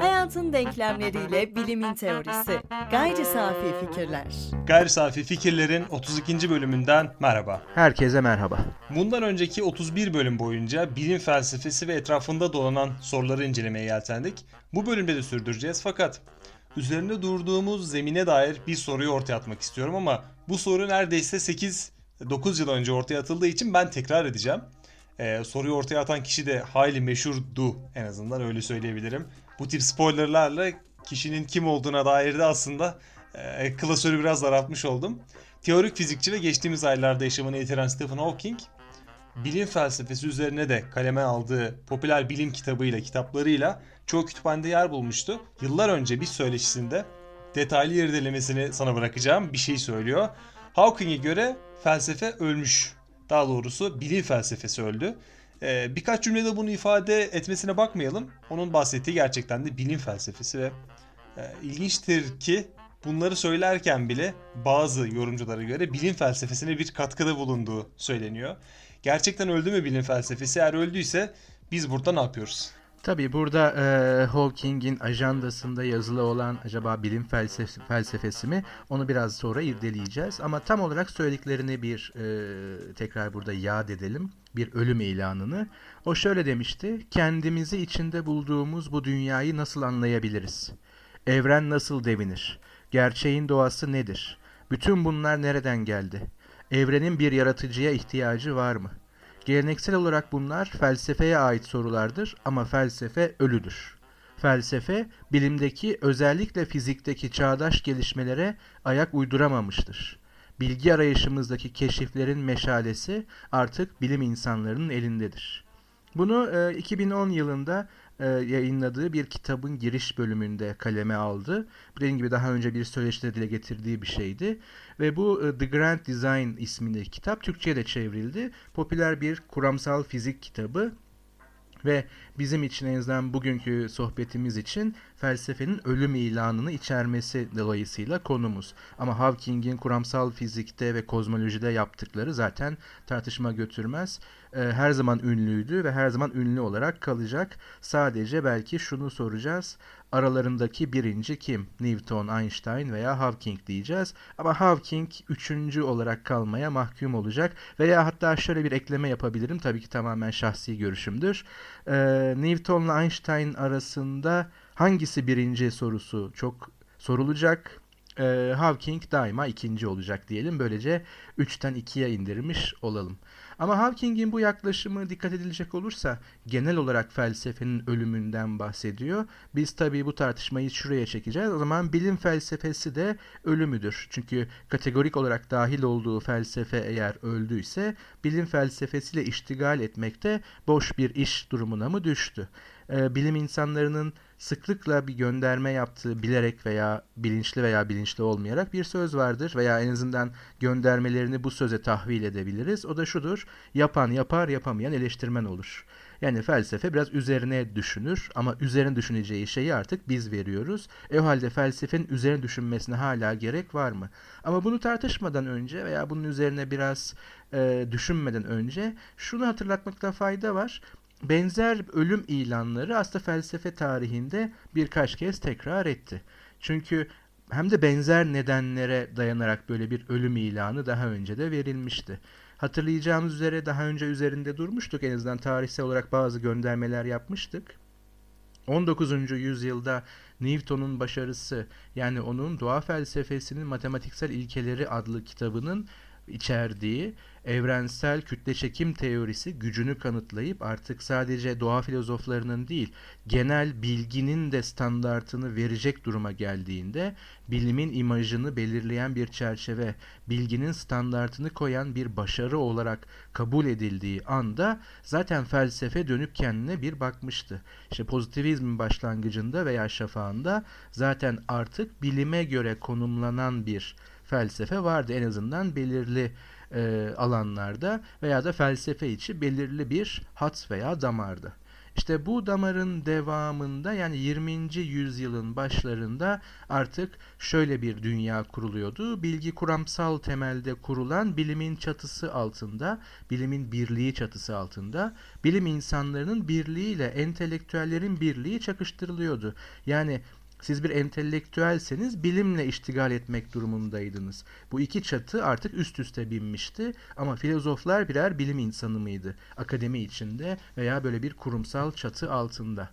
Hayatın denklemleriyle bilimin teorisi. Gayri safi fikirler. Gayri safi fikirlerin 32. bölümünden merhaba. Herkese merhaba. Bundan önceki 31 bölüm boyunca bilim felsefesi ve etrafında dolanan soruları incelemeye yeltendik. Bu bölümde de sürdüreceğiz fakat üzerinde durduğumuz zemine dair bir soruyu ortaya atmak istiyorum ama bu soru neredeyse 8-9 yıl önce ortaya atıldığı için ben tekrar edeceğim. Ee, soruyu ortaya atan kişi de hayli meşhurdu en azından öyle söyleyebilirim. Bu tip spoilerlarla kişinin kim olduğuna dair de aslında e, klasörü biraz daraltmış oldum. Teorik fizikçi ve geçtiğimiz aylarda yaşamını yitiren Stephen Hawking, bilim felsefesi üzerine de kaleme aldığı popüler bilim kitabıyla, kitaplarıyla çoğu kütüphanede yer bulmuştu. Yıllar önce bir söyleşisinde detaylı irdelemesini sana bırakacağım bir şey söylüyor. Hawking'e göre felsefe ölmüş. Daha doğrusu bilim felsefesi öldü. Ee, birkaç cümlede bunu ifade etmesine bakmayalım. Onun bahsettiği gerçekten de bilim felsefesi ve e, ilginçtir ki bunları söylerken bile bazı yorumculara göre bilim felsefesine bir katkıda bulunduğu söyleniyor. Gerçekten öldü mü bilim felsefesi? Eğer öldüyse biz burada ne yapıyoruz? Tabii burada e, Hawking'in ajandasında yazılı olan acaba bilim felsefesi, felsefesi mi onu biraz sonra irdeleyeceğiz. Ama tam olarak söylediklerini bir e, tekrar burada yad edelim. Bir ölüm ilanını. O şöyle demişti. Kendimizi içinde bulduğumuz bu dünyayı nasıl anlayabiliriz? Evren nasıl devinir? Gerçeğin doğası nedir? Bütün bunlar nereden geldi? Evrenin bir yaratıcıya ihtiyacı var mı?'' Geleneksel olarak bunlar felsefeye ait sorulardır ama felsefe ölüdür. Felsefe, bilimdeki özellikle fizikteki çağdaş gelişmelere ayak uyduramamıştır. Bilgi arayışımızdaki keşiflerin meşalesi artık bilim insanlarının elindedir. Bunu e, 2010 yılında e, yayınladığı bir kitabın giriş bölümünde kaleme aldı. Dediğim gibi daha önce bir söyleşide dile getirdiği bir şeydi. Ve bu e, The Grand Design ismindeki kitap Türkçe'ye de çevrildi. Popüler bir kuramsal fizik kitabı ve bizim için en azından bugünkü sohbetimiz için felsefenin ölüm ilanını içermesi dolayısıyla konumuz. Ama Hawking'in kuramsal fizikte ve kozmolojide yaptıkları zaten tartışma götürmez. Ee, her zaman ünlüydü ve her zaman ünlü olarak kalacak. Sadece belki şunu soracağız. Aralarındaki birinci kim? Newton, Einstein veya Hawking diyeceğiz. Ama Hawking üçüncü olarak kalmaya mahkum olacak. Veya hatta şöyle bir ekleme yapabilirim. Tabii ki tamamen şahsi görüşümdür. Ee, Newton'la Einstein arasında hangisi birinci sorusu çok sorulacak. Ee, Hawking daima ikinci olacak diyelim. Böylece 3'ten 2'ye indirmiş olalım. Ama Hawking'in bu yaklaşımı dikkat edilecek olursa genel olarak felsefenin ölümünden bahsediyor. Biz tabii bu tartışmayı şuraya çekeceğiz. O zaman bilim felsefesi de ölümüdür. Çünkü kategorik olarak dahil olduğu felsefe eğer öldüyse bilim felsefesiyle iştigal etmekte boş bir iş durumuna mı düştü? Ee, bilim insanlarının sıklıkla bir gönderme yaptığı bilerek veya bilinçli veya bilinçli olmayarak bir söz vardır veya en azından göndermelerini bu söze tahvil edebiliriz. O da şudur. Yapan yapar, yapamayan eleştirmen olur. Yani felsefe biraz üzerine düşünür ama üzerine düşüneceği şeyi artık biz veriyoruz. E o halde felsefenin üzerine düşünmesine hala gerek var mı? Ama bunu tartışmadan önce veya bunun üzerine biraz e, düşünmeden önce şunu hatırlatmakta fayda var benzer ölüm ilanları aslında felsefe tarihinde birkaç kez tekrar etti. Çünkü hem de benzer nedenlere dayanarak böyle bir ölüm ilanı daha önce de verilmişti. Hatırlayacağımız üzere daha önce üzerinde durmuştuk en azından tarihsel olarak bazı göndermeler yapmıştık. 19. yüzyılda Newton'un başarısı yani onun doğa felsefesinin matematiksel ilkeleri adlı kitabının içerdiği evrensel kütle çekim teorisi gücünü kanıtlayıp artık sadece doğa filozoflarının değil genel bilginin de standartını verecek duruma geldiğinde bilimin imajını belirleyen bir çerçeve, bilginin standartını koyan bir başarı olarak kabul edildiği anda zaten felsefe dönüp kendine bir bakmıştı. İşte pozitivizmin başlangıcında veya şafağında zaten artık bilime göre konumlanan bir felsefe vardı en azından belirli e, alanlarda veya da felsefe içi belirli bir hat veya damarda. İşte bu damarın devamında yani 20. yüzyılın başlarında artık şöyle bir dünya kuruluyordu. Bilgi kuramsal temelde kurulan bilimin çatısı altında, bilimin birliği çatısı altında, bilim insanlarının birliğiyle entelektüellerin birliği çakıştırılıyordu. Yani siz bir entelektüelseniz bilimle iştigal etmek durumundaydınız. Bu iki çatı artık üst üste binmişti ama filozoflar birer bilim insanı mıydı? Akademi içinde veya böyle bir kurumsal çatı altında.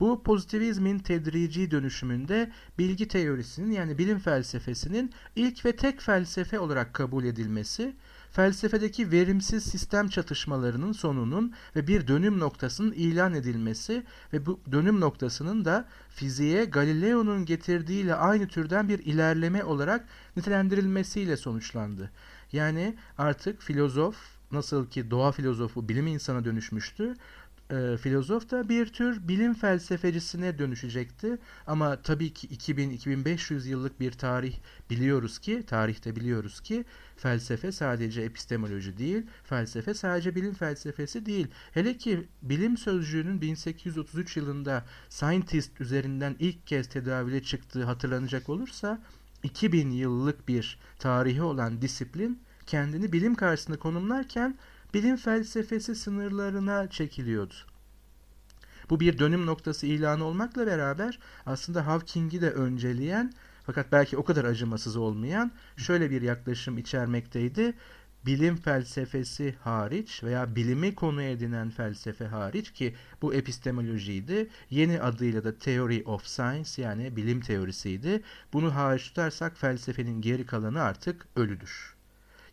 Bu pozitivizmin tedrici dönüşümünde bilgi teorisinin yani bilim felsefesinin ilk ve tek felsefe olarak kabul edilmesi felsefedeki verimsiz sistem çatışmalarının sonunun ve bir dönüm noktasının ilan edilmesi ve bu dönüm noktasının da fiziğe Galileo'nun getirdiğiyle aynı türden bir ilerleme olarak nitelendirilmesiyle sonuçlandı. Yani artık filozof nasıl ki doğa filozofu bilim insana dönüşmüştü, e, filozof da bir tür bilim felsefecisine dönüşecekti. Ama tabii ki 2000-2500 yıllık bir tarih biliyoruz ki, tarihte biliyoruz ki felsefe sadece epistemoloji değil, felsefe sadece bilim felsefesi değil. Hele ki bilim sözcüğünün 1833 yılında scientist üzerinden ilk kez tedavüle çıktığı hatırlanacak olursa 2000 yıllık bir tarihi olan disiplin kendini bilim karşısında konumlarken bilim felsefesi sınırlarına çekiliyordu. Bu bir dönüm noktası ilanı olmakla beraber aslında Hawking'i de önceleyen fakat belki o kadar acımasız olmayan şöyle bir yaklaşım içermekteydi. Bilim felsefesi hariç veya bilimi konu edinen felsefe hariç ki bu epistemolojiydi. Yeni adıyla da Theory of Science yani bilim teorisiydi. Bunu hariç tutarsak felsefenin geri kalanı artık ölüdür.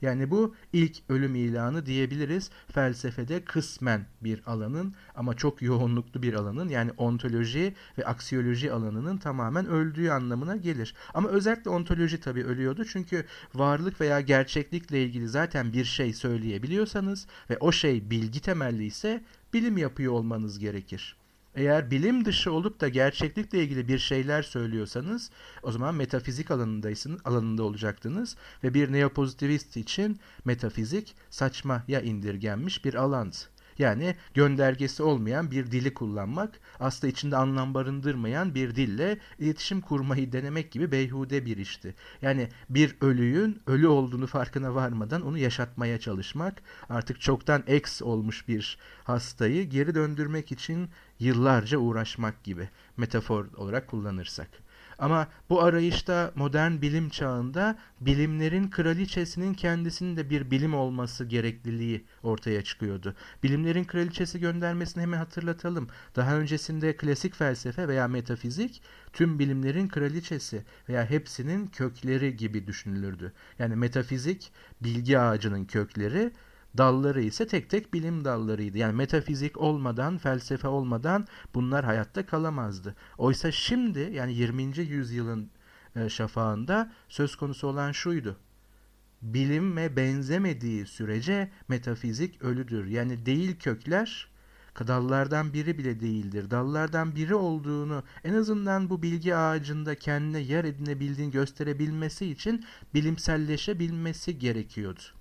Yani bu ilk ölüm ilanı diyebiliriz. Felsefede kısmen bir alanın ama çok yoğunluklu bir alanın yani ontoloji ve aksiyoloji alanının tamamen öldüğü anlamına gelir. Ama özellikle ontoloji tabii ölüyordu çünkü varlık veya gerçeklikle ilgili zaten bir şey söyleyebiliyorsanız ve o şey bilgi temelli ise bilim yapıyor olmanız gerekir. Eğer bilim dışı olup da gerçeklikle ilgili bir şeyler söylüyorsanız o zaman metafizik alanındaysınız, alanında olacaktınız ve bir neopozitivist için metafizik saçmaya indirgenmiş bir alandı. Yani göndergesi olmayan bir dili kullanmak, aslında içinde anlam barındırmayan bir dille iletişim kurmayı denemek gibi beyhude bir işti. Yani bir ölüyün ölü olduğunu farkına varmadan onu yaşatmaya çalışmak, artık çoktan ex olmuş bir hastayı geri döndürmek için yıllarca uğraşmak gibi metafor olarak kullanırsak. Ama bu arayışta modern bilim çağında bilimlerin kraliçesinin kendisinin de bir bilim olması gerekliliği ortaya çıkıyordu. Bilimlerin kraliçesi göndermesini hemen hatırlatalım. Daha öncesinde klasik felsefe veya metafizik tüm bilimlerin kraliçesi veya hepsinin kökleri gibi düşünülürdü. Yani metafizik bilgi ağacının kökleri, dalları ise tek tek bilim dallarıydı. Yani metafizik olmadan, felsefe olmadan bunlar hayatta kalamazdı. Oysa şimdi yani 20. yüzyılın e, şafağında söz konusu olan şuydu. Bilime benzemediği sürece metafizik ölüdür. Yani değil kökler, dallardan biri bile değildir. Dallardan biri olduğunu en azından bu bilgi ağacında kendine yer edinebildiğini gösterebilmesi için bilimselleşebilmesi gerekiyordu.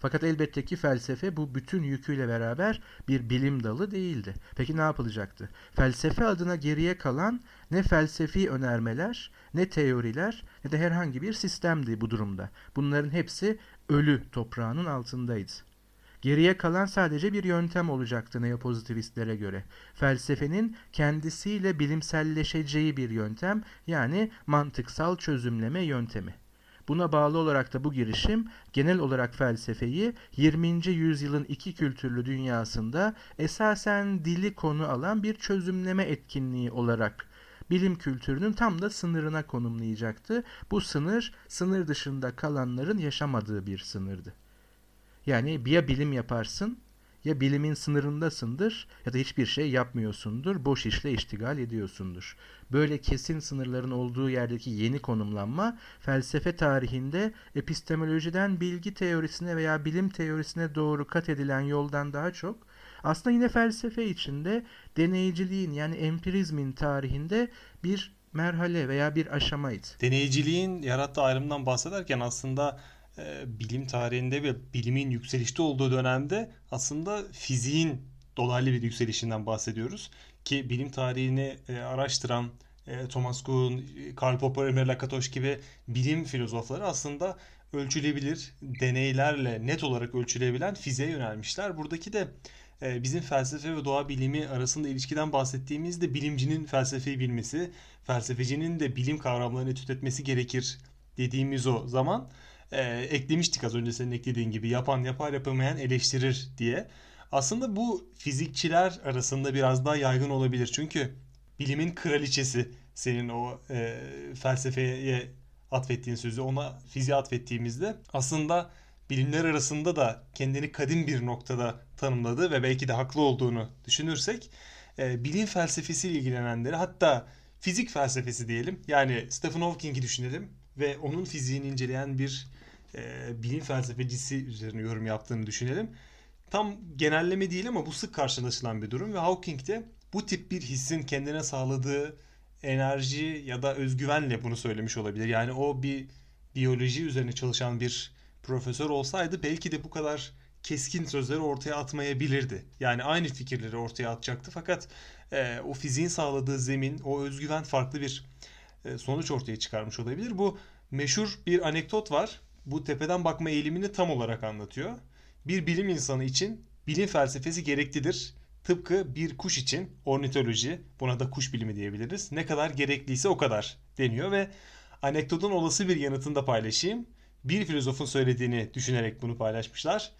Fakat elbette ki felsefe bu bütün yüküyle beraber bir bilim dalı değildi. Peki ne yapılacaktı? Felsefe adına geriye kalan ne felsefi önermeler, ne teoriler, ne de herhangi bir sistemdi bu durumda. Bunların hepsi ölü toprağının altındaydı. Geriye kalan sadece bir yöntem olacaktı neopozitivistlere göre. Felsefenin kendisiyle bilimselleşeceği bir yöntem yani mantıksal çözümleme yöntemi. Buna bağlı olarak da bu girişim genel olarak felsefeyi 20. yüzyılın iki kültürlü dünyasında esasen dili konu alan bir çözümleme etkinliği olarak bilim kültürünün tam da sınırına konumlayacaktı. Bu sınır sınır dışında kalanların yaşamadığı bir sınırdı. Yani ya bilim yaparsın ya bilimin sınırındasındır ya da hiçbir şey yapmıyorsundur, boş işle iştigal ediyorsundur. Böyle kesin sınırların olduğu yerdeki yeni konumlanma felsefe tarihinde epistemolojiden bilgi teorisine veya bilim teorisine doğru kat edilen yoldan daha çok aslında yine felsefe içinde deneyiciliğin yani empirizmin tarihinde bir merhale veya bir aşamaydı. Deneyiciliğin yarattığı ayrımdan bahsederken aslında e, bilim tarihinde ve bilimin yükselişte olduğu dönemde aslında fiziğin dolaylı bir yükselişinden bahsediyoruz. Ki bilim tarihini e, araştıran e, Thomas Kuhn, Karl Popper, Emre Lakatos gibi bilim filozofları aslında ölçülebilir deneylerle net olarak ölçülebilen fiziğe yönelmişler. Buradaki de bizim felsefe ve doğa bilimi arasında ilişkiden bahsettiğimizde bilimcinin felsefeyi bilmesi, felsefecinin de bilim kavramlarını etüt gerekir dediğimiz o zaman e, eklemiştik az önce senin eklediğin gibi yapan yapar yapamayan eleştirir diye. Aslında bu fizikçiler arasında biraz daha yaygın olabilir. Çünkü bilimin kraliçesi senin o e, felsefeye atfettiğin sözü ona fiziğe atfettiğimizde aslında bilimler arasında da kendini kadim bir noktada tanımladı ve belki de haklı olduğunu düşünürsek e, bilim felsefesiyle ilgilenenleri hatta fizik felsefesi diyelim yani Stephen Hawking'i düşünelim ve onun fiziğini inceleyen bir e, bilim felsefecisi üzerine yorum yaptığını düşünelim. Tam genelleme değil ama bu sık karşılaşılan bir durum ve Hawking de bu tip bir hissin kendine sağladığı enerji ya da özgüvenle bunu söylemiş olabilir. Yani o bir biyoloji üzerine çalışan bir profesör olsaydı belki de bu kadar keskin sözleri ortaya atmayabilirdi. Yani aynı fikirleri ortaya atacaktı fakat e, o fiziğin sağladığı zemin, o özgüven farklı bir sonuç ortaya çıkarmış olabilir. Bu meşhur bir anekdot var. Bu tepeden bakma eğilimini tam olarak anlatıyor. Bir bilim insanı için bilim felsefesi gereklidir. Tıpkı bir kuş için ornitoloji, buna da kuş bilimi diyebiliriz. Ne kadar gerekliyse o kadar deniyor ve anekdotun olası bir yanıtını da paylaşayım. Bir filozofun söylediğini düşünerek bunu paylaşmışlar.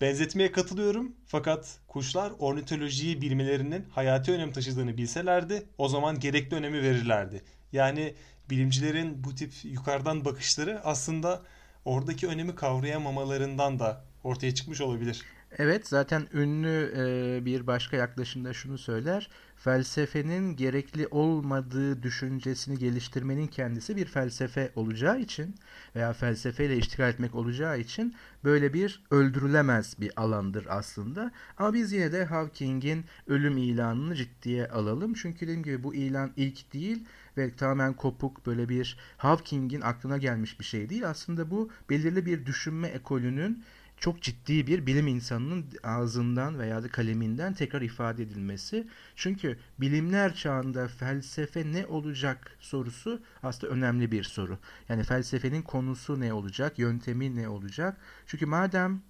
Benzetmeye katılıyorum fakat kuşlar ornitolojiyi bilmelerinin hayati önem taşıdığını bilselerdi o zaman gerekli önemi verirlerdi. Yani bilimcilerin bu tip yukarıdan bakışları aslında oradaki önemi kavrayamamalarından da ortaya çıkmış olabilir. Evet zaten ünlü e, bir başka yaklaşımda şunu söyler. Felsefenin gerekli olmadığı düşüncesini geliştirmenin kendisi bir felsefe olacağı için veya felsefeyle iştigal etmek olacağı için böyle bir öldürülemez bir alandır aslında. Ama biz yine de Hawking'in ölüm ilanını ciddiye alalım. Çünkü dediğim gibi bu ilan ilk değil ve tamamen kopuk böyle bir Hawking'in aklına gelmiş bir şey değil. Aslında bu belirli bir düşünme ekolünün çok ciddi bir bilim insanının ağzından veya da kaleminden tekrar ifade edilmesi. Çünkü bilimler çağında felsefe ne olacak sorusu aslında önemli bir soru. Yani felsefenin konusu ne olacak, yöntemi ne olacak? Çünkü madem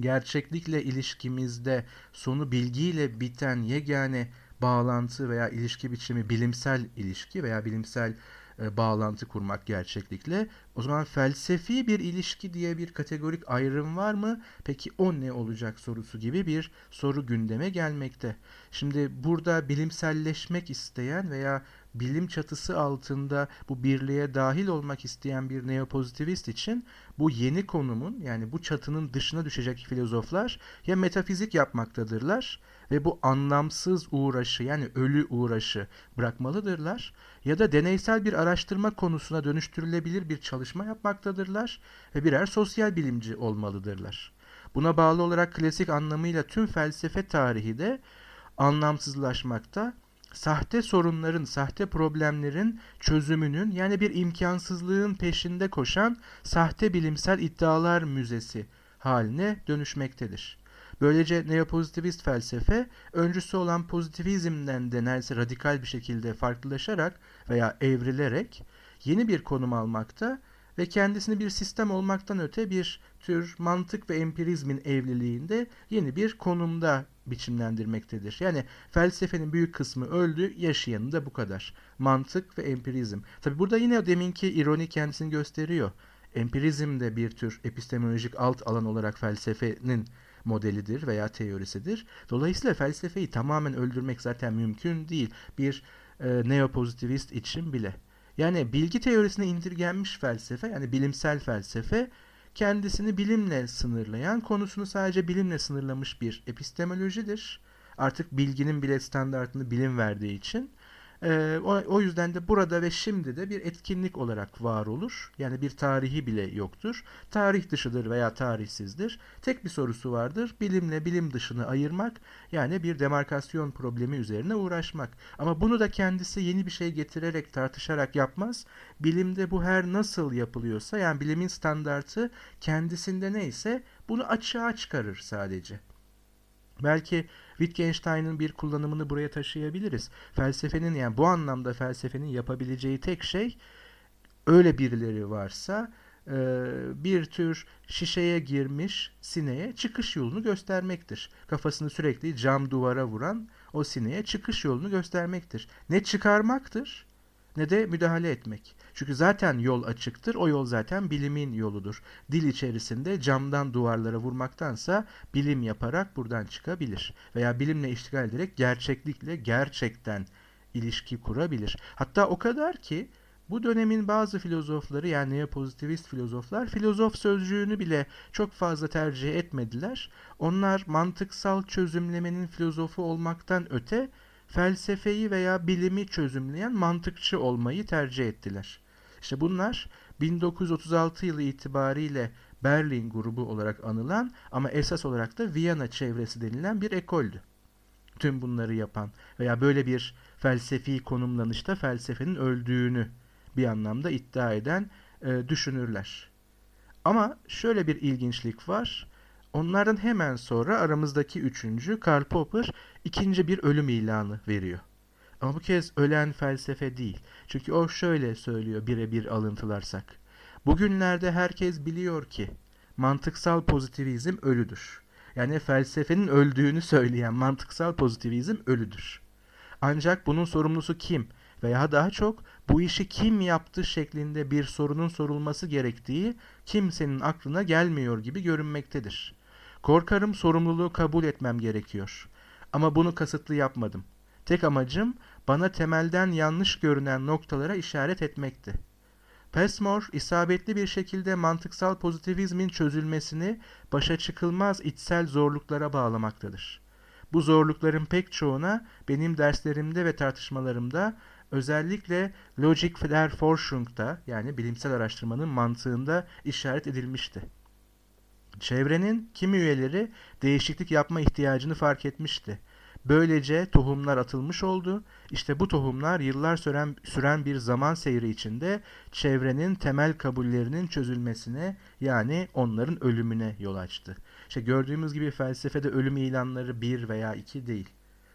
gerçeklikle ilişkimizde sonu bilgiyle biten yegane bağlantı veya ilişki biçimi bilimsel ilişki veya bilimsel e, bağlantı kurmak gerçeklikle. O zaman felsefi bir ilişki diye bir kategorik ayrım var mı? Peki o ne olacak sorusu gibi bir soru gündeme gelmekte. Şimdi burada bilimselleşmek isteyen veya bilim çatısı altında bu birliğe dahil olmak isteyen bir neopozitivist için bu yeni konumun yani bu çatının dışına düşecek filozoflar ya metafizik yapmaktadırlar ve bu anlamsız uğraşı yani ölü uğraşı bırakmalıdırlar ya da deneysel bir araştırma konusuna dönüştürülebilir bir çalışma yapmaktadırlar ve birer sosyal bilimci olmalıdırlar. Buna bağlı olarak klasik anlamıyla tüm felsefe tarihi de anlamsızlaşmakta, sahte sorunların, sahte problemlerin çözümünün yani bir imkansızlığın peşinde koşan sahte bilimsel iddialar müzesi haline dönüşmektedir. Böylece neopozitivist felsefe öncüsü olan pozitivizmden de neredeyse radikal bir şekilde farklılaşarak veya evrilerek yeni bir konum almakta ve kendisini bir sistem olmaktan öte bir tür mantık ve empirizmin evliliğinde yeni bir konumda biçimlendirmektedir. Yani felsefenin büyük kısmı öldü, yaşayanı da bu kadar. Mantık ve empirizm. Tabi burada yine deminki ironi kendisini gösteriyor. Empirizm de bir tür epistemolojik alt alan olarak felsefenin modelidir veya teorisidir. Dolayısıyla felsefeyi tamamen öldürmek zaten mümkün değil. Bir e, neopozitivist için bile. Yani bilgi teorisine indirgenmiş felsefe yani bilimsel felsefe kendisini bilimle sınırlayan, konusunu sadece bilimle sınırlamış bir epistemolojidir. Artık bilginin bile standartını bilim verdiği için ee, o, o yüzden de burada ve şimdi de bir etkinlik olarak var olur. Yani bir tarihi bile yoktur. Tarih dışıdır veya tarihsizdir. Tek bir sorusu vardır. Bilimle bilim dışını ayırmak yani bir demarkasyon problemi üzerine uğraşmak. Ama bunu da kendisi yeni bir şey getirerek tartışarak yapmaz. Bilimde bu her nasıl yapılıyorsa yani bilimin standartı kendisinde neyse bunu açığa çıkarır sadece. Belki Wittgenstein'ın bir kullanımını buraya taşıyabiliriz. Felsefenin yani bu anlamda felsefenin yapabileceği tek şey öyle birileri varsa e, bir tür şişeye girmiş sineye çıkış yolunu göstermektir. Kafasını sürekli cam duvara vuran o sineye çıkış yolunu göstermektir. Ne çıkarmaktır ne de müdahale etmek. Çünkü zaten yol açıktır. O yol zaten bilimin yoludur. Dil içerisinde camdan duvarlara vurmaktansa bilim yaparak buradan çıkabilir. Veya bilimle iştigal ederek gerçeklikle gerçekten ilişki kurabilir. Hatta o kadar ki bu dönemin bazı filozofları yani neopozitivist filozoflar filozof sözcüğünü bile çok fazla tercih etmediler. Onlar mantıksal çözümlemenin filozofu olmaktan öte felsefeyi veya bilimi çözümleyen mantıkçı olmayı tercih ettiler. İşte bunlar 1936 yılı itibariyle Berlin grubu olarak anılan ama esas olarak da Viyana çevresi denilen bir ekoldü. Tüm bunları yapan veya böyle bir felsefi konumlanışta felsefenin öldüğünü bir anlamda iddia eden e, düşünürler. Ama şöyle bir ilginçlik var. Onlardan hemen sonra aramızdaki üçüncü Karl Popper ikinci bir ölüm ilanı veriyor. Ama bu kez ölen felsefe değil. Çünkü o şöyle söylüyor birebir alıntılarsak. Bugünlerde herkes biliyor ki mantıksal pozitivizm ölüdür. Yani felsefenin öldüğünü söyleyen mantıksal pozitivizm ölüdür. Ancak bunun sorumlusu kim? Veya daha çok bu işi kim yaptı şeklinde bir sorunun sorulması gerektiği kimsenin aklına gelmiyor gibi görünmektedir. Korkarım sorumluluğu kabul etmem gerekiyor. Ama bunu kasıtlı yapmadım. Tek amacım bana temelden yanlış görünen noktalara işaret etmekti. Passmore isabetli bir şekilde mantıksal pozitivizmin çözülmesini başa çıkılmaz içsel zorluklara bağlamaktadır. Bu zorlukların pek çoğuna benim derslerimde ve tartışmalarımda özellikle Logic der Forschung'da yani bilimsel araştırmanın mantığında işaret edilmişti. Çevrenin kimi üyeleri değişiklik yapma ihtiyacını fark etmişti. Böylece tohumlar atılmış oldu. İşte bu tohumlar yıllar süren, süren bir zaman seyri içinde çevrenin temel kabullerinin çözülmesine yani onların ölümüne yol açtı. İşte gördüğümüz gibi felsefede ölüm ilanları bir veya iki değil.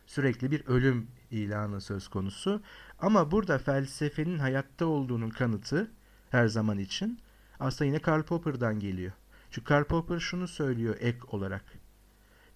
Sürekli bir ölüm ilanı söz konusu. Ama burada felsefenin hayatta olduğunun kanıtı her zaman için aslında yine Karl Popper'dan geliyor. Çünkü Karl Popper şunu söylüyor ek olarak.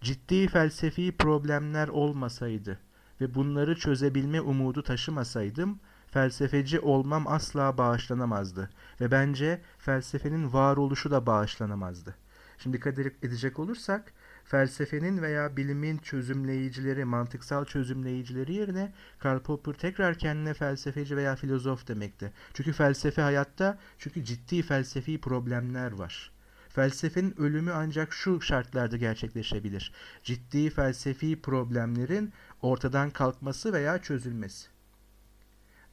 Ciddi felsefi problemler olmasaydı ve bunları çözebilme umudu taşımasaydım felsefeci olmam asla bağışlanamazdı ve bence felsefenin varoluşu da bağışlanamazdı. Şimdi dikkat edecek olursak felsefenin veya bilimin çözümleyicileri, mantıksal çözümleyicileri yerine Karl Popper tekrar kendine felsefeci veya filozof demekte. Çünkü felsefe hayatta, çünkü ciddi felsefi problemler var. Felsefenin ölümü ancak şu şartlarda gerçekleşebilir. Ciddi felsefi problemlerin ortadan kalkması veya çözülmesi.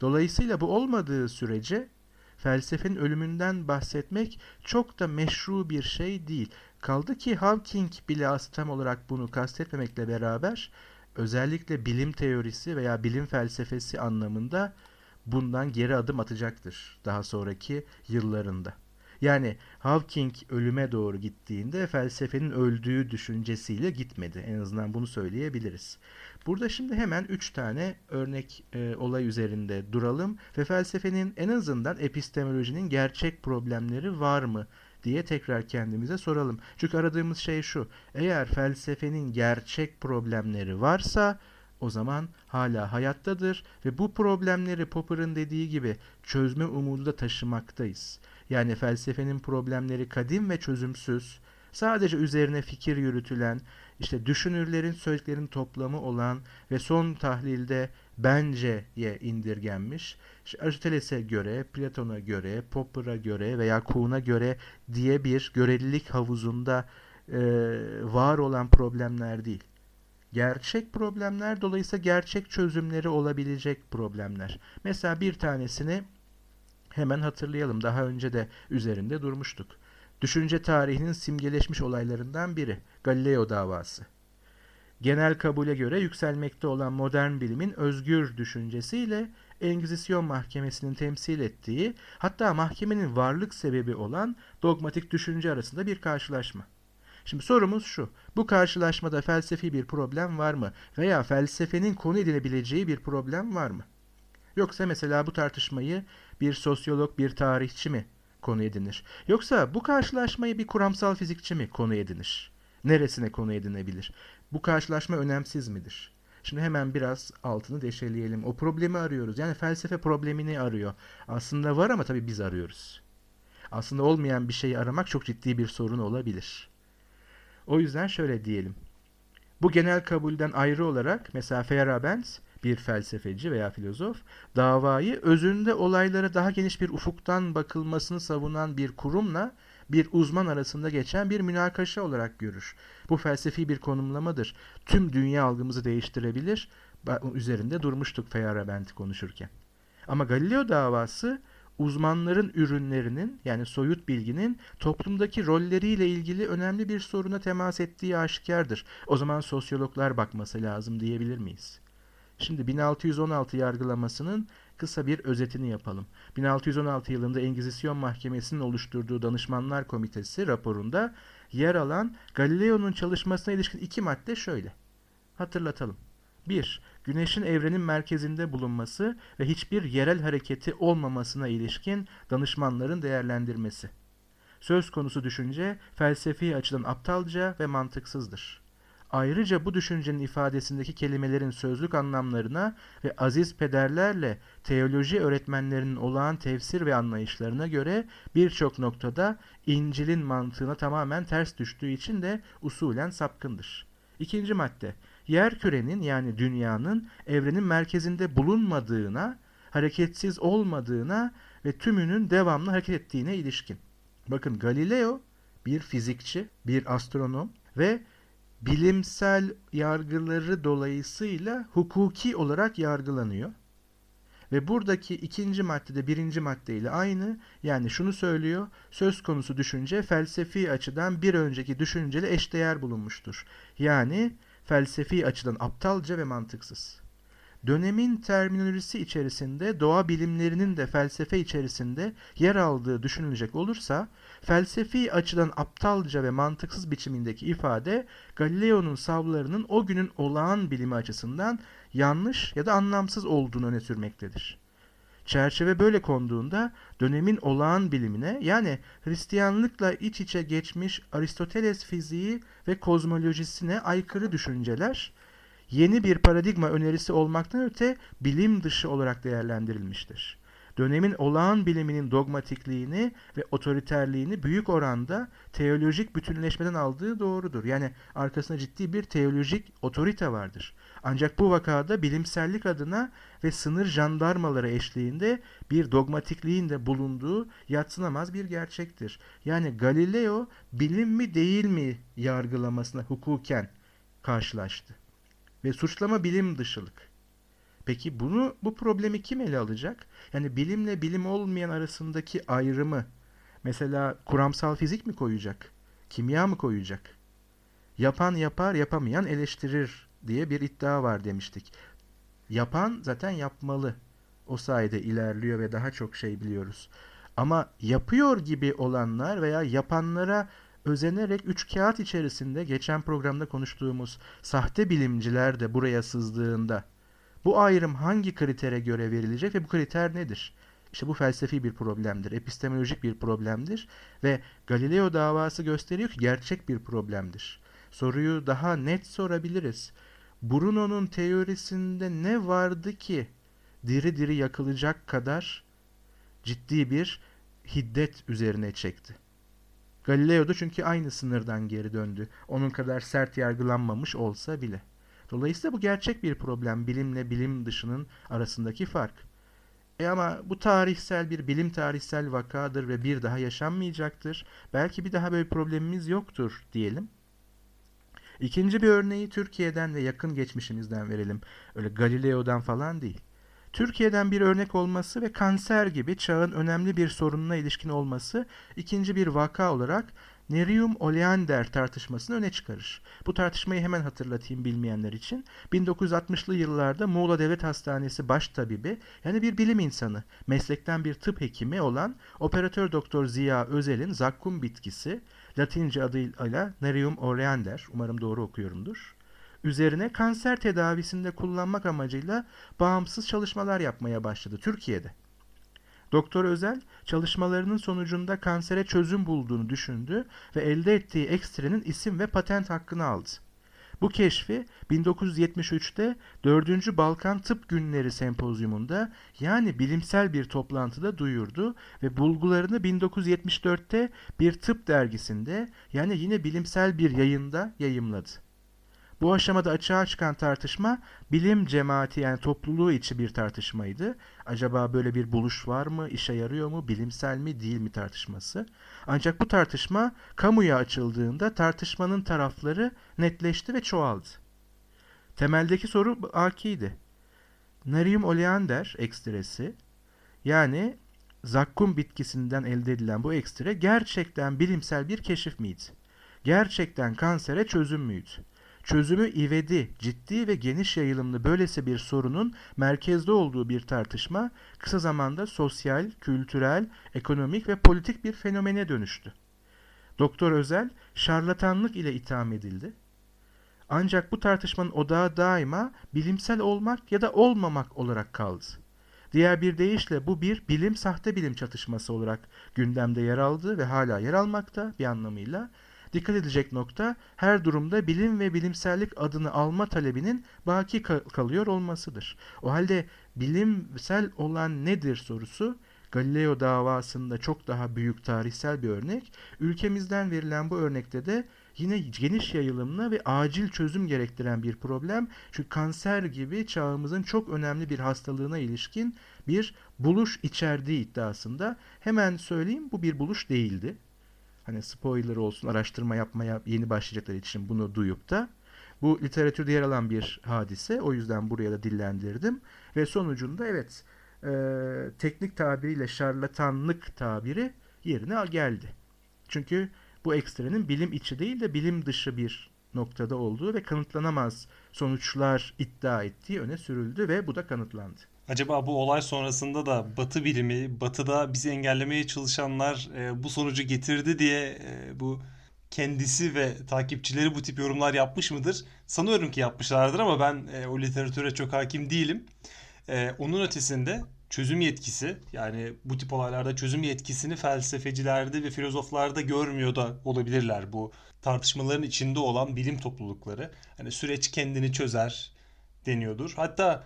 Dolayısıyla bu olmadığı sürece felsefenin ölümünden bahsetmek çok da meşru bir şey değil. Kaldı ki Hawking bile tam olarak bunu kastetmemekle beraber özellikle bilim teorisi veya bilim felsefesi anlamında bundan geri adım atacaktır daha sonraki yıllarında. Yani Hawking ölüme doğru gittiğinde felsefenin öldüğü düşüncesiyle gitmedi. En azından bunu söyleyebiliriz. Burada şimdi hemen üç tane örnek e, olay üzerinde duralım ve felsefenin en azından epistemolojinin gerçek problemleri var mı diye tekrar kendimize soralım. Çünkü aradığımız şey şu. Eğer felsefenin gerçek problemleri varsa o zaman hala hayattadır ve bu problemleri Popper'ın dediği gibi çözme umudu da taşımaktayız. Yani felsefenin problemleri kadim ve çözümsüz, sadece üzerine fikir yürütülen, işte düşünürlerin söylediklerinin toplamı olan ve son tahlilde benceye indirgenmiş, işte Aristoteles'e göre, Platon'a göre, Popper'a göre veya Kuhn'a göre diye bir görelilik havuzunda e, var olan problemler değil. Gerçek problemler dolayısıyla gerçek çözümleri olabilecek problemler. Mesela bir tanesini hemen hatırlayalım. Daha önce de üzerinde durmuştuk. Düşünce tarihinin simgeleşmiş olaylarından biri Galileo davası. Genel kabule göre yükselmekte olan modern bilimin özgür düşüncesiyle Engizisyon mahkemesinin temsil ettiği hatta mahkemenin varlık sebebi olan dogmatik düşünce arasında bir karşılaşma. Şimdi sorumuz şu. Bu karşılaşmada felsefi bir problem var mı? Veya felsefenin konu edinebileceği bir problem var mı? Yoksa mesela bu tartışmayı bir sosyolog, bir tarihçi mi konu edinir? Yoksa bu karşılaşmayı bir kuramsal fizikçi mi konu edinir? Neresine konu edinebilir? Bu karşılaşma önemsiz midir? Şimdi hemen biraz altını deşeleyelim. O problemi arıyoruz. Yani felsefe problemini arıyor. Aslında var ama tabii biz arıyoruz. Aslında olmayan bir şeyi aramak çok ciddi bir sorun olabilir. O yüzden şöyle diyelim. Bu genel kabulden ayrı olarak mesela Feyerabend bir felsefeci veya filozof davayı özünde olaylara daha geniş bir ufuktan bakılmasını savunan bir kurumla bir uzman arasında geçen bir münakaşa olarak görür. Bu felsefi bir konumlamadır. Tüm dünya algımızı değiştirebilir. Üzerinde durmuştuk Feyerabend'i konuşurken. Ama Galileo davası uzmanların ürünlerinin yani soyut bilginin toplumdaki rolleriyle ilgili önemli bir soruna temas ettiği aşikardır. O zaman sosyologlar bakması lazım diyebilir miyiz? Şimdi 1616 yargılamasının kısa bir özetini yapalım. 1616 yılında Engizisyon Mahkemesi'nin oluşturduğu Danışmanlar Komitesi raporunda yer alan Galileo'nun çalışmasına ilişkin iki madde şöyle. Hatırlatalım. 1. Güneşin evrenin merkezinde bulunması ve hiçbir yerel hareketi olmamasına ilişkin danışmanların değerlendirmesi. Söz konusu düşünce felsefi açıdan aptalca ve mantıksızdır. Ayrıca bu düşüncenin ifadesindeki kelimelerin sözlük anlamlarına ve aziz pederlerle teoloji öğretmenlerinin olağan tefsir ve anlayışlarına göre birçok noktada İncil'in mantığına tamamen ters düştüğü için de usulen sapkındır. İkinci madde, yer kürenin yani dünyanın evrenin merkezinde bulunmadığına, hareketsiz olmadığına ve tümünün devamlı hareket ettiğine ilişkin. Bakın Galileo bir fizikçi, bir astronom ve bilimsel yargıları dolayısıyla hukuki olarak yargılanıyor. Ve buradaki ikinci maddede birinci maddeyle aynı. Yani şunu söylüyor. Söz konusu düşünce felsefi açıdan bir önceki düşünceyle eşdeğer bulunmuştur. Yani felsefi açıdan aptalca ve mantıksız. Dönemin terminolojisi içerisinde doğa bilimlerinin de felsefe içerisinde yer aldığı düşünülecek olursa felsefi açıdan aptalca ve mantıksız biçimindeki ifade Galileo'nun savlarının o günün olağan bilimi açısından yanlış ya da anlamsız olduğunu öne sürmektedir. Çerçeve böyle konduğunda dönemin olağan bilimine yani Hristiyanlıkla iç içe geçmiş Aristoteles fiziği ve kozmolojisine aykırı düşünceler yeni bir paradigma önerisi olmaktan öte bilim dışı olarak değerlendirilmiştir. Dönemin olağan biliminin dogmatikliğini ve otoriterliğini büyük oranda teolojik bütünleşmeden aldığı doğrudur. Yani arkasında ciddi bir teolojik otorite vardır. Ancak bu vakada bilimsellik adına ve sınır jandarmaları eşliğinde bir dogmatikliğin de bulunduğu yatsınamaz bir gerçektir. Yani Galileo bilim mi değil mi yargılamasına hukuken karşılaştı. Ve suçlama bilim dışılık. Peki bunu bu problemi kim ele alacak? Yani bilimle bilim olmayan arasındaki ayrımı mesela kuramsal fizik mi koyacak? Kimya mı koyacak? Yapan yapar, yapamayan eleştirir diye bir iddia var demiştik. Yapan zaten yapmalı. O sayede ilerliyor ve daha çok şey biliyoruz. Ama yapıyor gibi olanlar veya yapanlara özenerek üç kağıt içerisinde geçen programda konuştuğumuz sahte bilimciler de buraya sızdığında bu ayrım hangi kritere göre verilecek ve bu kriter nedir? İşte bu felsefi bir problemdir, epistemolojik bir problemdir ve Galileo davası gösteriyor ki gerçek bir problemdir. Soruyu daha net sorabiliriz. Bruno'nun teorisinde ne vardı ki diri diri yakılacak kadar ciddi bir hiddet üzerine çekti? Galileo da çünkü aynı sınırdan geri döndü. Onun kadar sert yargılanmamış olsa bile. Dolayısıyla bu gerçek bir problem. Bilimle bilim dışının arasındaki fark. E ama bu tarihsel bir bilim tarihsel vakadır ve bir daha yaşanmayacaktır. Belki bir daha böyle problemimiz yoktur diyelim. İkinci bir örneği Türkiye'den ve yakın geçmişimizden verelim. Öyle Galileo'dan falan değil. Türkiye'den bir örnek olması ve kanser gibi çağın önemli bir sorununa ilişkin olması ikinci bir vaka olarak Nerium oleander tartışmasını öne çıkarır. Bu tartışmayı hemen hatırlatayım bilmeyenler için. 1960'lı yıllarda Muğla Devlet Hastanesi baş tabibi yani bir bilim insanı, meslekten bir tıp hekimi olan operatör doktor Ziya Özel'in zakkum bitkisi Latince adıyla Nerium oleander, umarım doğru okuyorumdur, üzerine kanser tedavisinde kullanmak amacıyla bağımsız çalışmalar yapmaya başladı Türkiye'de. Doktor Özel çalışmalarının sonucunda kansere çözüm bulduğunu düşündü ve elde ettiği ekstrenin isim ve patent hakkını aldı. Bu keşfi 1973'te 4. Balkan Tıp Günleri Sempozyumunda yani bilimsel bir toplantıda duyurdu ve bulgularını 1974'te bir tıp dergisinde yani yine bilimsel bir yayında yayımladı. Bu aşamada açığa çıkan tartışma bilim cemaati yani topluluğu içi bir tartışmaydı. Acaba böyle bir buluş var mı, işe yarıyor mu, bilimsel mi, değil mi tartışması. Ancak bu tartışma kamuya açıldığında tartışmanın tarafları netleşti ve çoğaldı. Temeldeki soru akiydi. Narium oleander ekstresi yani zakkum bitkisinden elde edilen bu ekstre gerçekten bilimsel bir keşif miydi? Gerçekten kansere çözüm müydü? Çözümü ivedi, ciddi ve geniş yayılımlı böylesi bir sorunun merkezde olduğu bir tartışma kısa zamanda sosyal, kültürel, ekonomik ve politik bir fenomene dönüştü. Doktor Özel şarlatanlık ile itham edildi. Ancak bu tartışmanın odağı daima bilimsel olmak ya da olmamak olarak kaldı. Diğer bir deyişle bu bir bilim sahte bilim çatışması olarak gündemde yer aldı ve hala yer almakta bir anlamıyla Dikkat edilecek nokta her durumda bilim ve bilimsellik adını alma talebinin baki kalıyor olmasıdır. O halde bilimsel olan nedir sorusu Galileo davasında çok daha büyük tarihsel bir örnek. Ülkemizden verilen bu örnekte de yine geniş yayılımlı ve acil çözüm gerektiren bir problem. Çünkü kanser gibi çağımızın çok önemli bir hastalığına ilişkin bir buluş içerdiği iddiasında. Hemen söyleyeyim bu bir buluş değildi hani spoiler olsun araştırma yapmaya yeni başlayacaklar için bunu duyup da bu literatürde yer alan bir hadise. O yüzden buraya da dillendirdim. Ve sonucunda evet e, teknik tabiriyle şarlatanlık tabiri yerine geldi. Çünkü bu ekstrenin bilim içi değil de bilim dışı bir noktada olduğu ve kanıtlanamaz sonuçlar iddia ettiği öne sürüldü ve bu da kanıtlandı. Acaba bu olay sonrasında da Batı bilimi, Batı'da bizi engellemeye çalışanlar e, bu sonucu getirdi diye e, bu kendisi ve takipçileri bu tip yorumlar yapmış mıdır? Sanıyorum ki yapmışlardır ama ben e, o literatüre çok hakim değilim. E, onun ötesinde çözüm yetkisi yani bu tip olaylarda çözüm yetkisini felsefecilerde ve filozoflarda görmüyor da olabilirler bu tartışmaların içinde olan bilim toplulukları. Hani süreç kendini çözer deniyordur. Hatta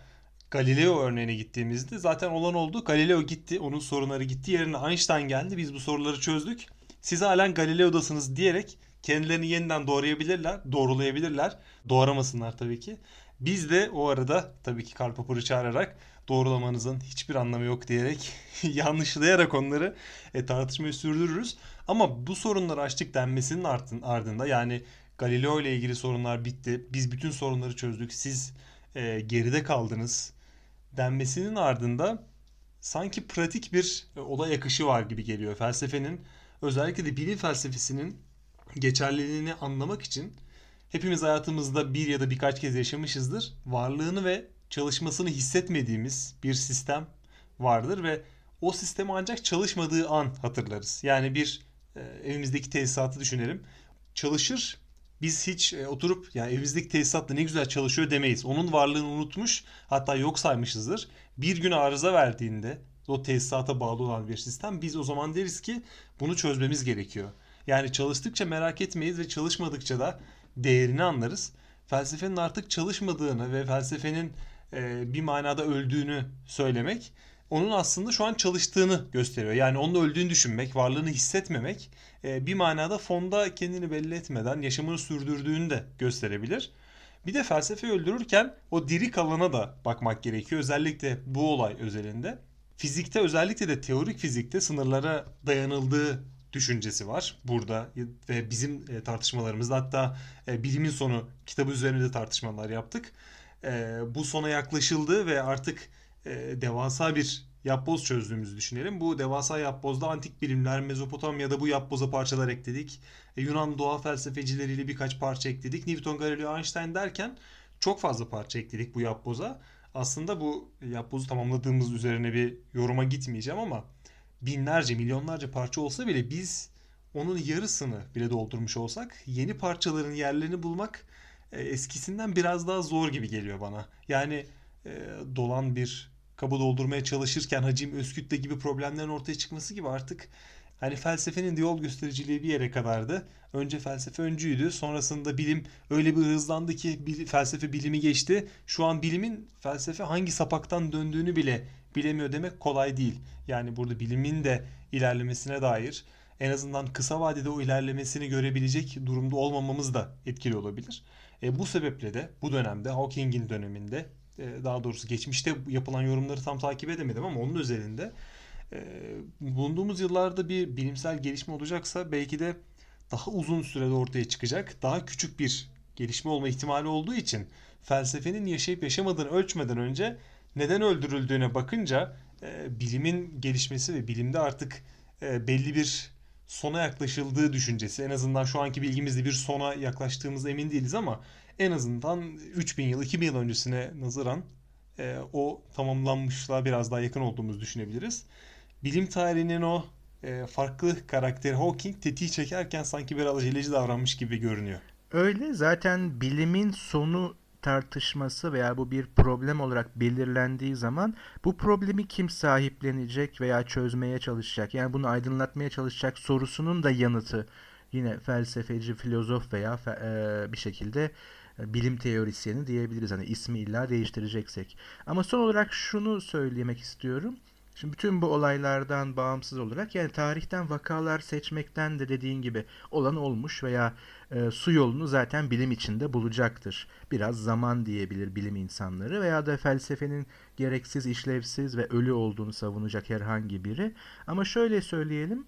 Galileo örneğine gittiğimizde zaten olan oldu. Galileo gitti. Onun sorunları gitti. Yerine Einstein geldi. Biz bu soruları çözdük. Siz halen Galileo'dasınız diyerek kendilerini yeniden doğrayabilirler. Doğrulayabilirler. Doğramasınlar tabii ki. Biz de o arada tabii ki Karl Popper'ı çağırarak doğrulamanızın hiçbir anlamı yok diyerek yanlışlayarak onları e, tartışmayı sürdürürüz. Ama bu sorunları açtık denmesinin ardında yani Galileo ile ilgili sorunlar bitti. Biz bütün sorunları çözdük. Siz e, geride kaldınız denmesinin ardında sanki pratik bir e, olay akışı var gibi geliyor. Felsefenin özellikle de bilim felsefesinin geçerliliğini anlamak için hepimiz hayatımızda bir ya da birkaç kez yaşamışızdır. Varlığını ve çalışmasını hissetmediğimiz bir sistem vardır ve o sistemi ancak çalışmadığı an hatırlarız. Yani bir e, evimizdeki tesisatı düşünelim. Çalışır biz hiç e, oturup yani evimizdeki tesisatla ne güzel çalışıyor demeyiz. Onun varlığını unutmuş hatta yok saymışızdır. Bir gün arıza verdiğinde o tesisata bağlı olan bir sistem biz o zaman deriz ki bunu çözmemiz gerekiyor. Yani çalıştıkça merak etmeyiz ve çalışmadıkça da değerini anlarız. Felsefenin artık çalışmadığını ve felsefenin e, bir manada öldüğünü söylemek onun aslında şu an çalıştığını gösteriyor. Yani onun öldüğünü düşünmek, varlığını hissetmemek e, bir manada fonda kendini belli etmeden yaşamını sürdürdüğünü de gösterebilir. Bir de felsefe öldürürken o diri kalana da bakmak gerekiyor. Özellikle bu olay özelinde. Fizikte özellikle de teorik fizikte sınırlara dayanıldığı düşüncesi var burada ve bizim e, tartışmalarımızda hatta e, bilimin sonu kitabı üzerinde de tartışmalar yaptık. Bu sona yaklaşıldı ve artık devasa bir yapboz çözdüğümüzü düşünelim. Bu devasa yapbozda antik bilimler, Mezopotamya'da bu yapboza parçalar ekledik. E, Yunan doğa felsefecileriyle birkaç parça ekledik. Newton, Galileo, Einstein derken çok fazla parça ekledik bu yapboza. Aslında bu yapbozu tamamladığımız üzerine bir yoruma gitmeyeceğim ama binlerce, milyonlarca parça olsa bile biz onun yarısını bile doldurmuş olsak yeni parçaların yerlerini bulmak e, eskisinden biraz daha zor gibi geliyor bana. Yani e, dolan bir kabı doldurmaya çalışırken hacim Özkütle gibi problemlerin ortaya çıkması gibi artık hani felsefenin de yol göstericiliği bir yere kadardı. Önce felsefe öncüydü. Sonrasında bilim öyle bir hızlandı ki bil, felsefe bilimi geçti. Şu an bilimin felsefe hangi sapaktan döndüğünü bile bilemiyor demek kolay değil. Yani burada bilimin de ilerlemesine dair en azından kısa vadede o ilerlemesini görebilecek durumda olmamamız da etkili olabilir. E, bu sebeple de bu dönemde Hawking'in döneminde daha doğrusu geçmişte yapılan yorumları tam takip edemedim ama onun özelinde e, bulunduğumuz yıllarda bir bilimsel gelişme olacaksa belki de daha uzun sürede ortaya çıkacak daha küçük bir gelişme olma ihtimali olduğu için felsefenin yaşayıp yaşamadığını ölçmeden önce neden öldürüldüğüne bakınca e, bilimin gelişmesi ve bilimde artık e, belli bir sona yaklaşıldığı düşüncesi en azından şu anki bilgimizde bir sona yaklaştığımız emin değiliz ama en azından 3000 yıl 2000 yıl öncesine nazaran e, o tamamlanmışlığa biraz daha yakın olduğumuzu düşünebiliriz. Bilim tarihinin o e, farklı karakteri Hawking tetiği çekerken sanki biraz aceleci davranmış gibi görünüyor. Öyle zaten bilimin sonu tartışması veya bu bir problem olarak belirlendiği zaman bu problemi kim sahiplenecek veya çözmeye çalışacak yani bunu aydınlatmaya çalışacak sorusunun da yanıtı yine felsefeci, filozof veya fe, e, bir şekilde bilim teorisyeni diyebiliriz. Hani ismi illa değiştireceksek. Ama son olarak şunu söylemek istiyorum. Şimdi bütün bu olaylardan bağımsız olarak yani tarihten vakalar seçmekten de dediğin gibi olan olmuş veya e, su yolunu zaten bilim içinde bulacaktır. Biraz zaman diyebilir bilim insanları veya da felsefenin gereksiz, işlevsiz ve ölü olduğunu savunacak herhangi biri. Ama şöyle söyleyelim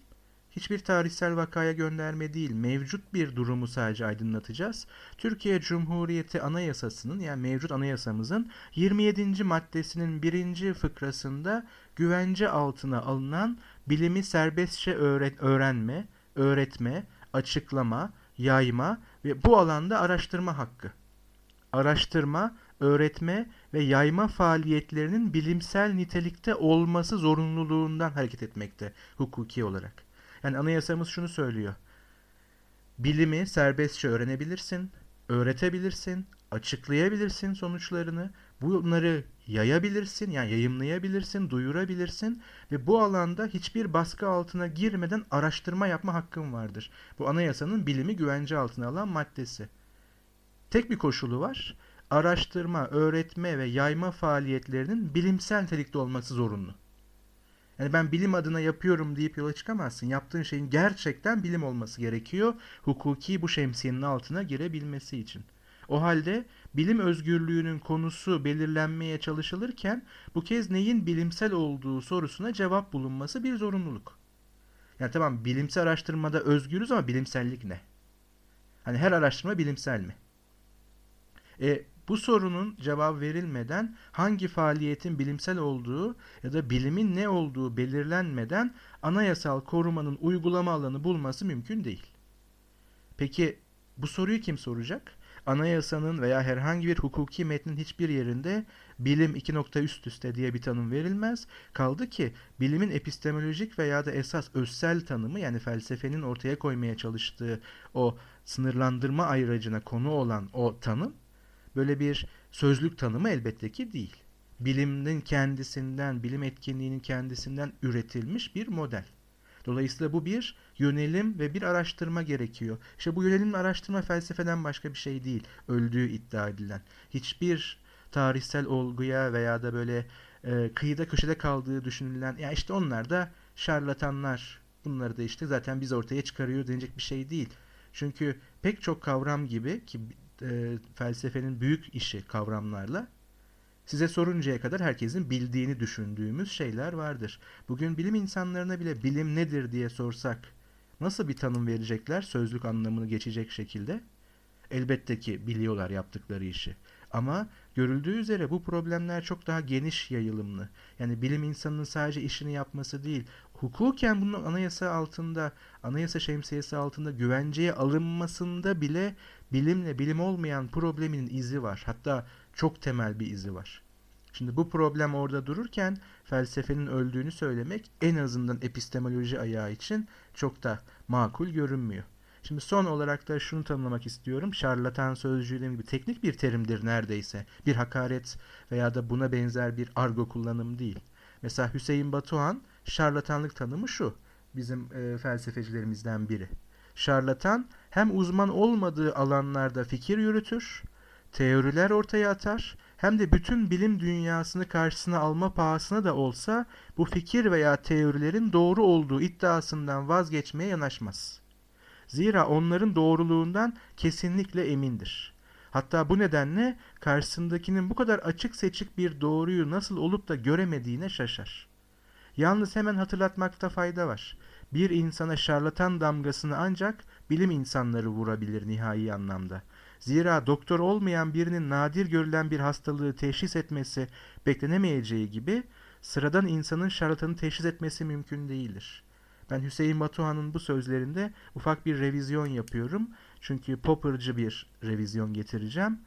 hiçbir tarihsel vakaya gönderme değil, mevcut bir durumu sadece aydınlatacağız. Türkiye Cumhuriyeti Anayasası'nın yani mevcut anayasamızın 27. maddesinin birinci fıkrasında güvence altına alınan bilimi serbestçe öğret öğrenme, öğretme, açıklama, yayma ve bu alanda araştırma hakkı. Araştırma, öğretme ve yayma faaliyetlerinin bilimsel nitelikte olması zorunluluğundan hareket etmekte hukuki olarak. Yani anayasamız şunu söylüyor. Bilimi serbestçe öğrenebilirsin, öğretebilirsin, açıklayabilirsin sonuçlarını, bunları yayabilirsin, yani yayımlayabilirsin, duyurabilirsin ve bu alanda hiçbir baskı altına girmeden araştırma yapma hakkın vardır. Bu anayasanın bilimi güvence altına alan maddesi. Tek bir koşulu var. Araştırma, öğretme ve yayma faaliyetlerinin bilimsel nitelikte olması zorunlu. Yani ben bilim adına yapıyorum deyip yola çıkamazsın. Yaptığın şeyin gerçekten bilim olması gerekiyor. Hukuki bu şemsiyenin altına girebilmesi için. O halde bilim özgürlüğünün konusu belirlenmeye çalışılırken bu kez neyin bilimsel olduğu sorusuna cevap bulunması bir zorunluluk. Yani tamam bilimsel araştırmada özgürüz ama bilimsellik ne? Hani her araştırma bilimsel mi? E, bu sorunun cevap verilmeden hangi faaliyetin bilimsel olduğu ya da bilimin ne olduğu belirlenmeden anayasal korumanın uygulama alanı bulması mümkün değil. Peki bu soruyu kim soracak? Anayasanın veya herhangi bir hukuki metnin hiçbir yerinde bilim iki nokta üst üste diye bir tanım verilmez. Kaldı ki bilimin epistemolojik veya da esas özsel tanımı yani felsefenin ortaya koymaya çalıştığı o sınırlandırma ayracına konu olan o tanım böyle bir sözlük tanımı elbette ki değil. Bilimin kendisinden, bilim etkinliğinin kendisinden üretilmiş bir model. Dolayısıyla bu bir yönelim ve bir araştırma gerekiyor. İşte bu yönelim araştırma felsefeden başka bir şey değil. Öldüğü iddia edilen. Hiçbir tarihsel olguya veya da böyle e, kıyıda köşede kaldığı düşünülen ya işte onlar da şarlatanlar. Bunları da işte zaten biz ortaya çıkarıyor denecek bir şey değil. Çünkü pek çok kavram gibi ki e, felsefenin büyük işi kavramlarla size soruncaya kadar herkesin bildiğini düşündüğümüz şeyler vardır. Bugün bilim insanlarına bile bilim nedir diye sorsak nasıl bir tanım verecekler sözlük anlamını geçecek şekilde? Elbette ki biliyorlar yaptıkları işi. Ama görüldüğü üzere bu problemler çok daha geniş yayılımlı. Yani bilim insanının sadece işini yapması değil, hukuken bunun anayasa altında, anayasa şemsiyesi altında güvenceye alınmasında bile bilimle bilim olmayan probleminin izi var. Hatta çok temel bir izi var. Şimdi bu problem orada dururken felsefenin öldüğünü söylemek en azından epistemoloji ayağı için çok da makul görünmüyor. Şimdi son olarak da şunu tanımlamak istiyorum. Şarlatan sözcüğü gibi teknik bir terimdir neredeyse. Bir hakaret veya da buna benzer bir argo kullanım değil. Mesela Hüseyin Batuhan şarlatanlık tanımı şu. Bizim e, felsefecilerimizden biri. Şarlatan hem uzman olmadığı alanlarda fikir yürütür, teoriler ortaya atar, hem de bütün bilim dünyasını karşısına alma pahasına da olsa bu fikir veya teorilerin doğru olduğu iddiasından vazgeçmeye yanaşmaz. Zira onların doğruluğundan kesinlikle emindir. Hatta bu nedenle karşısındakinin bu kadar açık seçik bir doğruyu nasıl olup da göremediğine şaşar. Yalnız hemen hatırlatmakta fayda var. Bir insana şarlatan damgasını ancak bilim insanları vurabilir nihai anlamda. Zira doktor olmayan birinin nadir görülen bir hastalığı teşhis etmesi beklenemeyeceği gibi sıradan insanın şarlatanı teşhis etmesi mümkün değildir. Ben Hüseyin Batuhan'ın bu sözlerinde ufak bir revizyon yapıyorum. Çünkü Popper'cı bir revizyon getireceğim.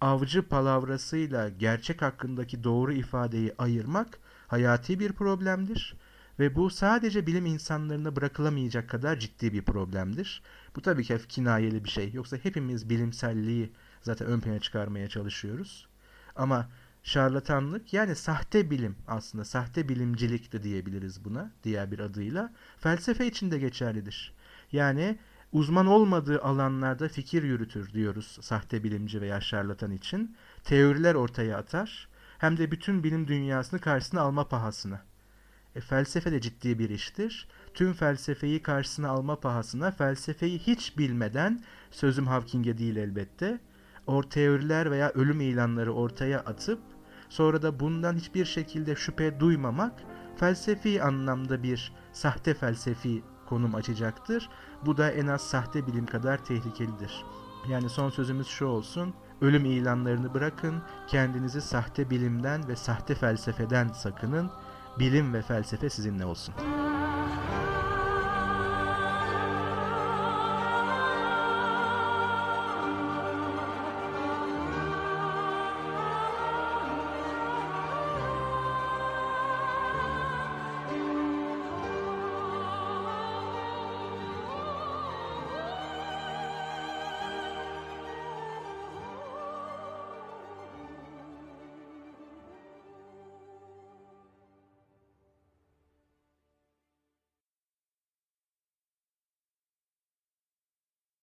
Avcı palavrasıyla gerçek hakkındaki doğru ifadeyi ayırmak hayati bir problemdir. Ve bu sadece bilim insanlarına bırakılamayacak kadar ciddi bir problemdir. Bu tabii ki kinayeli bir şey. Yoksa hepimiz bilimselliği zaten ön plana çıkarmaya çalışıyoruz. Ama şarlatanlık yani sahte bilim aslında sahte bilimcilik de diyebiliriz buna diğer bir adıyla felsefe için de geçerlidir. Yani uzman olmadığı alanlarda fikir yürütür diyoruz sahte bilimci veya şarlatan için. Teoriler ortaya atar hem de bütün bilim dünyasını karşısına alma pahasına. E, felsefe de ciddi bir iştir. Tüm felsefeyi karşısına alma pahasına felsefeyi hiç bilmeden sözüm Hawking'e değil elbette o teoriler veya ölüm ilanları ortaya atıp sonra da bundan hiçbir şekilde şüphe duymamak felsefi anlamda bir sahte felsefi konum açacaktır. Bu da en az sahte bilim kadar tehlikelidir. Yani son sözümüz şu olsun. Ölüm ilanlarını bırakın, kendinizi sahte bilimden ve sahte felsefeden sakının. Bilim ve felsefe sizinle olsun.